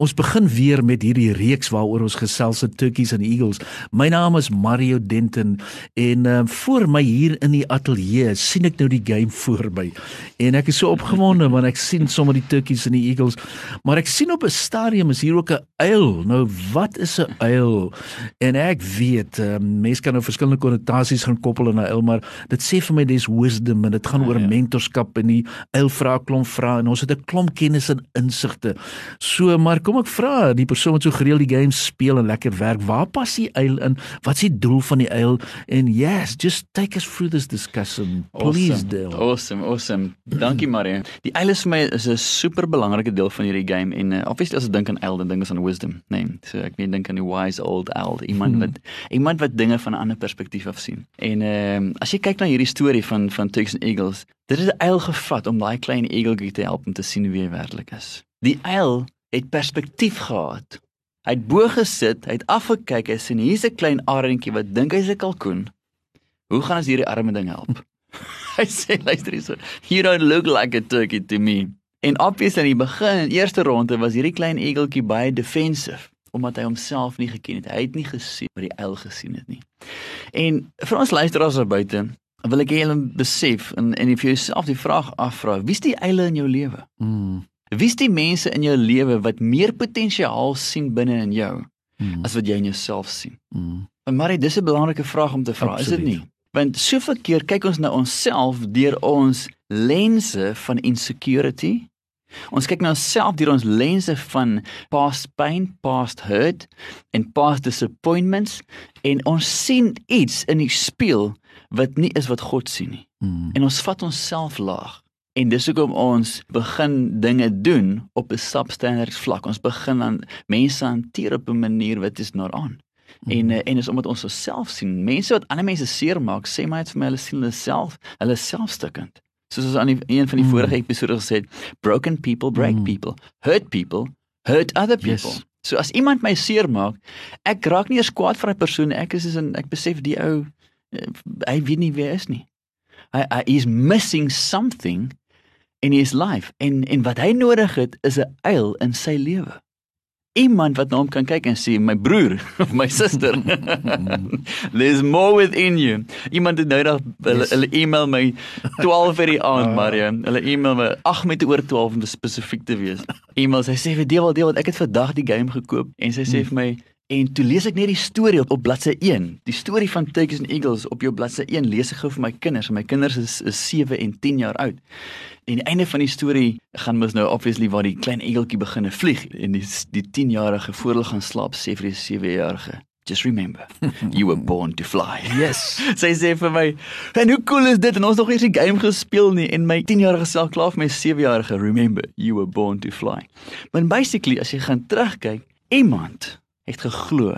Ons begin weer met hierdie reeks waaroor ons gesels se Turkies and Eagles. My naam is Mario Denton en uh, voor my hier in die ateljee sien ek nou die game voor my. En ek is so opgewonde want ek sien sommer die Turkies and die Eagles, maar ek sien op 'n stadium is hier ook 'n uil. Nou wat is 'n uil? En ek weet uh, mense kan nou verskillende konnotasies gaan koppel aan 'n uil, maar dit sê vir my dis wisdom en dit gaan oor ja, mentorskap en die uil vra klomp vra en ons het 'n klomp kennis en insigte. So maar kom ek vra die persoon wat so gereeld die game speel en lekker werk, waar pas die uil in? Wat is die doel van die uil? En yes, just take us through this discussion. Please awesome. do. Awesome, awesome. Dankie Marie. Die uil is vir my is 'n super belangrike deel van hierdie game en uh, obviously as ek dink aan uil, dan dink ek aan wisdom, nee. So ek weet dink aan die wise old owl, iemand Mhm. wat iemand wat dinge van 'n ander perspektief af sien. En ehm uh, as jy kyk na hierdie storie van van Turks and Eagles, dit het 'n uil gevat om daai klein eagle te help om te sien wie hy werklik is. Die uil het perspektief gehad. Hy het bo gesit, hy het afgekyk, hy sien hier's 'n klein arendjie wat dink hy's 'n kalkoen. Hoe gaan ons hierdie arme ding help? hy sê luister hierso. You don't look like a turkey to me. En obviously in die begin, eerste ronde was hierdie klein eageltjie baie defensive omdat hy homself nie geken het. Hy het nie gesien wat die uil gesien het nie. En vir ons luisteraars daar buite, wil ek hê julle besef en en jy jouself die vraag afvra, wie's die uile in jou lewe? Mm. Wie's die mense in jou lewe wat meer potensiaal sien binne in jou Mm. as wat jy in jouself sien? Mm. Maar Marie, dis 'n belangrike vraag om te vra, is dit nie? Want soveel keer kyk ons na onsself deur ons lense van insecurity. Ons kyk na onsself deur ons lense van past pain, past hurt en past disappointments en ons sien iets in die spieël wat nie is wat God sien nie. Mm. En ons vat onsself laag. En dis hoekom ons begin dinge doen op 'n substandard vlak. Ons begin aan mense hanteer op 'n manier wat is naar aan. En eh, en is omdat ons osself sien. Mense wat ander mense seermaak, sê maar net vir my hulle sien hulle self, hulle is selfstukkend. Soos ons aan die, een van die Mm. vorige episode gesê het, broken people break Mm. people, hurt people hurt other people. Yes. So as iemand my seermaak, ek raak nie eers kwaad vir 'n persoon, ek is in ek besef die ou eh, hy weet nie wie hy is nie. Hy hy is missing something in his life en en wat hy nodig het is 'n uil in sy lewe. Iemand wat na hom kan kyk en sê my broer of my suster. There's more within you. Iemand het nou dag hulle, Yes. hulle e-mail my 12 vir die aand Ah. Maria. Hulle e-mail my 8 met oor 12 om spesifiek te wees. E-mail sy sê vir deel deel want ek het vandag die game gekoop en sy sê vir my En toe lees ek net die storie op, op bladsy 1. Die storie van Turkeys and Eagles op jou bladsy 1 lees ek gou vir my kinders. My kinders is, is 7 en 10 jaar oud. En die einde van die storie gaan mos nou obviously waar die klein eageltjie begine vlieg en die die 10-jarige voor hulle gaan slaap sê vir die 7-jarige Just remember, you were born to fly. Yes. Sy sê vir my, "En hoe cool is dit? En ons nog eens die game gespeel nie en my 10-jarige self klaar vir my 7-jarige, remember, you were born to fly." Maar basically as jy gaan terugkyk, iemand het geglo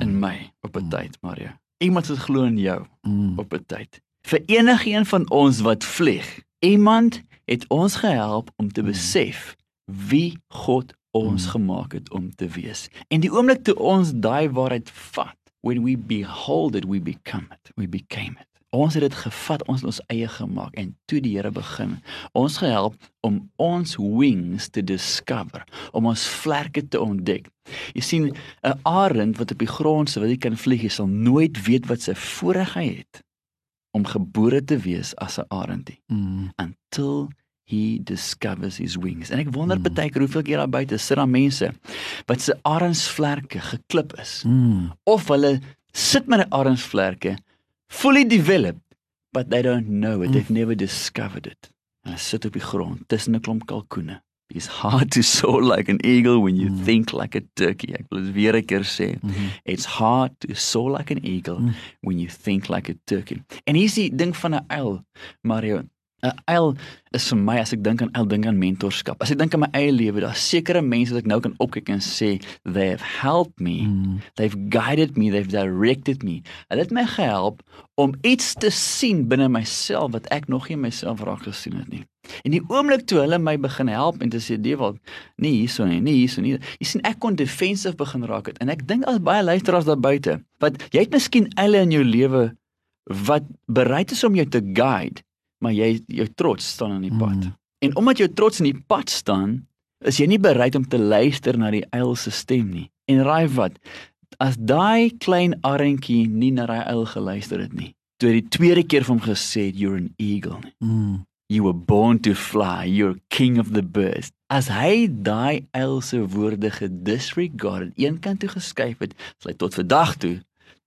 in my op 'n tyd, Mario. Iemand het geglo in jou Mm. op 'n tyd. Vir enigiemand van ons wat vlieg, iemand het ons gehelp om te besef wie God ons Mm. gemaak het om te wees. En die oomblik toe ons daai waarheid vat, when we behold it, we become it. We became it. Ons het dit gevat, ons het ons eie gemaak en toe die Here begin ons gehelp om ons wings te discover, om ons vlerke te ontdek. Jy sien, 'n arend wat op die grond se wil jy kan vlieg, jy sal nooit weet wat sy voorreg hy het om gebore te wees as 'n arendie Mm. until he discovers his wings. En ek wonder Mm. baie keer hoeveel keer daar buite sit daar mense wat se arendsvlerke geklip is Mm. of hulle sit met 'n arendsvlerke fully developed but they don't know it. Mm. They've never discovered it. Hulle sit op die grond tussen 'n klomp kalkoene. It's hard to soar like an eagle when you Mm. think like a turkey. Ek wil dit weer 'n keer sê. Mhm. It's hard to soar like an eagle Mm. when you think like a turkey. En hier is die ding van 'n uil, Mario. 'n Uil is vir my as ek dink aan uil dink aan mentorskap. As ek dink aan my eie lewe, daar's sekere mense wat ek nou kan opkyk en sê they have helped me. Mm. They've guided me, they've directed me. Hulle het my gehelp om iets te sien binne myself wat ek nog nie myself raak gesien het nie. En die oomblik toe hulle my begin help en te sê Dewald, nee hierso nie, nee hierso nie. Jy sien ek kon defensive begin raak het en ek dink as baie luisteraars daar buite, wat jy het miskien eile in jou lewe wat bereid is om jou te guide maar jy jou trots staan aan die pad. Mm. En omdat jou trots in die pad staan, is jy nie bereid om te luister na die uil se stem nie. En raai wat? As daai klein arentjie nie na daai uil geluister het nie, toe die tweede keer vir hom gesê het you're an eagle. Mm. You were born to fly, you're king of the birds. As hy daai uil se woorde gedisregard, eenkant toe geskuif het, sal hy tot vandag toe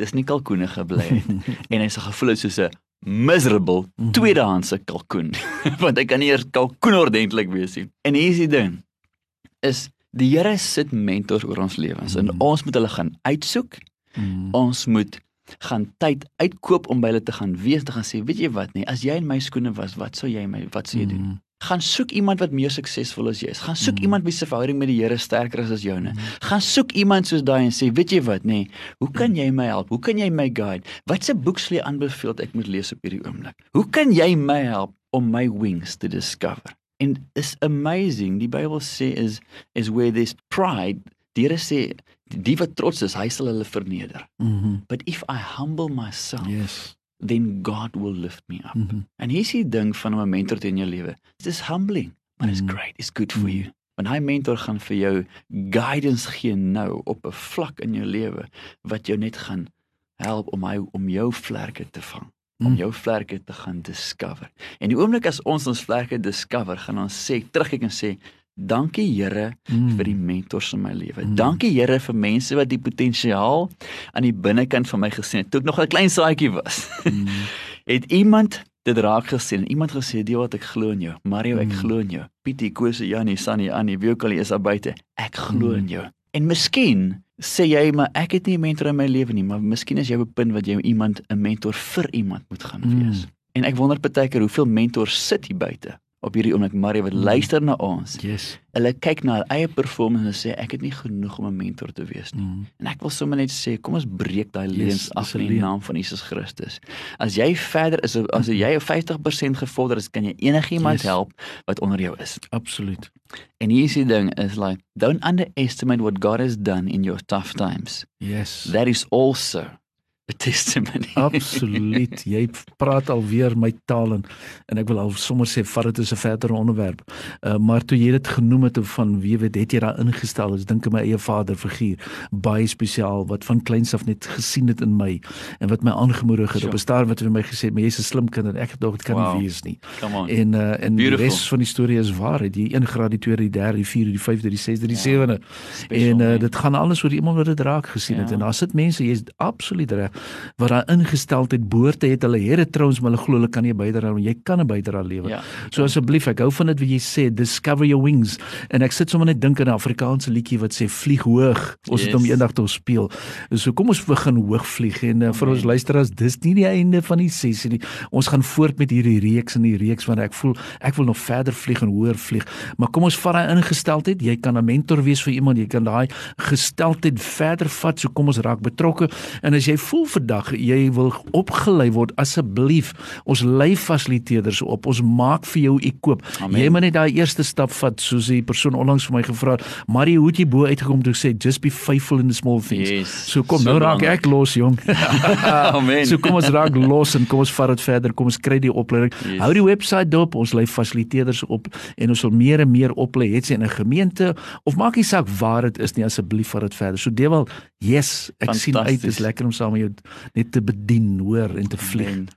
dis nie kalkoene gebly het en hy se gevoel het soos 'n miserable mm -hmm. tweedehandse kalkoen want hy kan nie eers kalkoen ordentlik wees nie. En hier is die ding is die Here sit mentors oor ons lewens mm -hmm. en mhm. ons moet hulle gaan uitsoek. Mm -hmm. Ons moet gaan tyd uitkoop om by hulle te gaan wees te gaan sê weet jy wat nie as jy in my skoene was wat sou jy my wat sou jy doen? Mm gaan soek iemand wat meer suksesvol as jy is. Gaan soek mm. iemand wie se verhouding met die Here sterker is as joune. Mm. Gaan soek iemand soos daai en sê, "Weet jy wat, nê? Nee, hoe kan jy my help? Hoe kan jy my guide? Watse boek sal jy aanbeveel ek moet lees op hierdie oomblik? Hoe kan jy my help om my wings te discover?" And it's amazing. Die Bybel sê is is where this pride, die Here sê die wat trots is, hy sal hulle verneder. Mm -hmm. But if I humble myself, yes then God will lift me up. Mm -hmm. En hier is die ding van 'n mentor in jou lewe. It is humbling, but it's mm -hmm. great. It's good for mm -hmm. you. Want hy mentor gaan vir jou guidance gee nou op 'n vlak in jou lewe wat jou net gaan help om hy om jou vlerke te vang, om mm. jou vlerke te gaan discover. En die oomblik as ons ons vlerke discover, gaan ons sê terugkyk en sê Dankie Here mm. vir die mentors in my lewe. Mm. Dankie Here vir mense wat die potensiaal aan die binnekant van my gesien het toe ek nog 'n klein saadjie was. Mm. het iemand dit raak gesien? Iemand gesê, "Die wat ek glo in jou. Mario, ek mm. glo in jou. Pietie, Kose, Janie, Sunny, Annie, wie ook al is daar buite. Ek glo mm. in jou." En miskien sê jy, "Maar ek het nie 'n mentor in my lewe nie, maar miskien is jy op 'n punt wat jy iemand 'n mentor vir iemand moet gaan wees." Mm. En ek wonder baie keer hoeveel mentors sit hier buite op hierdie oomblik Marie wat luister na ons. Yes. Hulle kyk na hulle eie performance en sê ek het nie genoeg om 'n mentor te wees nie. Mm. En ek wil sommer net sê kom ons breek daai leuns yes, af in die naam van Jesus Christus. As jy verder is as jy 50% gevorder is, kan jy enigiemand yes. help wat onder jou is. Absoluut. En hier is die ding is like don't underestimate what God has done in your tough times. Yes. That is also 'n testimony. Absoluut. Jy praat alweer my taal en en ek wil al sommer sê vat dit is 'n verdere onderwerp. Uh maar toe jy dit genoem het van wie weet het jy daar ingestel is dink ek my eie vader figuur baie spesiaal wat van kleins af net gesien het in my en wat my aangemoedig het sure. op 'n stadium wat hy my gesê het maar jy's 'n slim kind en ek het dog dit kan wow. nie wees nie. En uh en Beautiful. die res van die storie is waar. Die 1 graad, die 2, die 3, die 4, die 5, die 6, die 7. Ja. En uh dit gaan alles oor iemand wat dit raak gesien ja. het en daar sit mense jy's absoluut reg wat daar ingesteldheid boorte het hulle here trouens maar hulle glo hulle kan nie bydra want jy kan 'n bydra lewer. Ja, so asseblief ek hou van dit wat jy sê discover your wings en ek sit sommer net dink aan 'n Afrikaanse liedjie wat sê vlieg hoog. Ons yes. het hom eendag te speel. So kom ons begin hoog vlieg en uh, vir ons luisteraars dis nie die einde van die sessie nie. Ons gaan voort met hierdie reeks en die reeks want ek voel ek wil nog verder vlieg en hoër vlieg. Maar kom ons vat daai ingesteldheid. Jy kan 'n mentor wees vir iemand. Jy kan daai gesteldheid verder vat. So kom ons raak betrokke en as jy voel vandag jy wil opgelei word asseblief ons lei fasiliteerders op ons maak vir jou ekoop jy moet net daai eerste stap vat soos die persoon onlangs vir my gevra het Marie hoe het jy bo uitgekom? Toe sê just be faithful in the small things. Yes, so kom so nou raak ek los jong. Amen. So kom ons raak los en kom ons vat dit verder kom ons kry die opleiding. Yes. hou die webwerf dop ons lei fasiliteerders op en ons wil meer en meer oplei. Het in 'n gemeente of maak nie saak waar dit is nie asseblief vat dit verder. So Dewal yes ek sien uit is lekker om saam met jou net te bedien, hoor en te vlieg. Amen.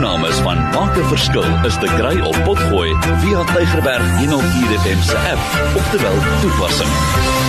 Opnames van Maak 'n Verskil is te kry op Potgooi via Tigerberg 104 FM se app of te wel toepassing.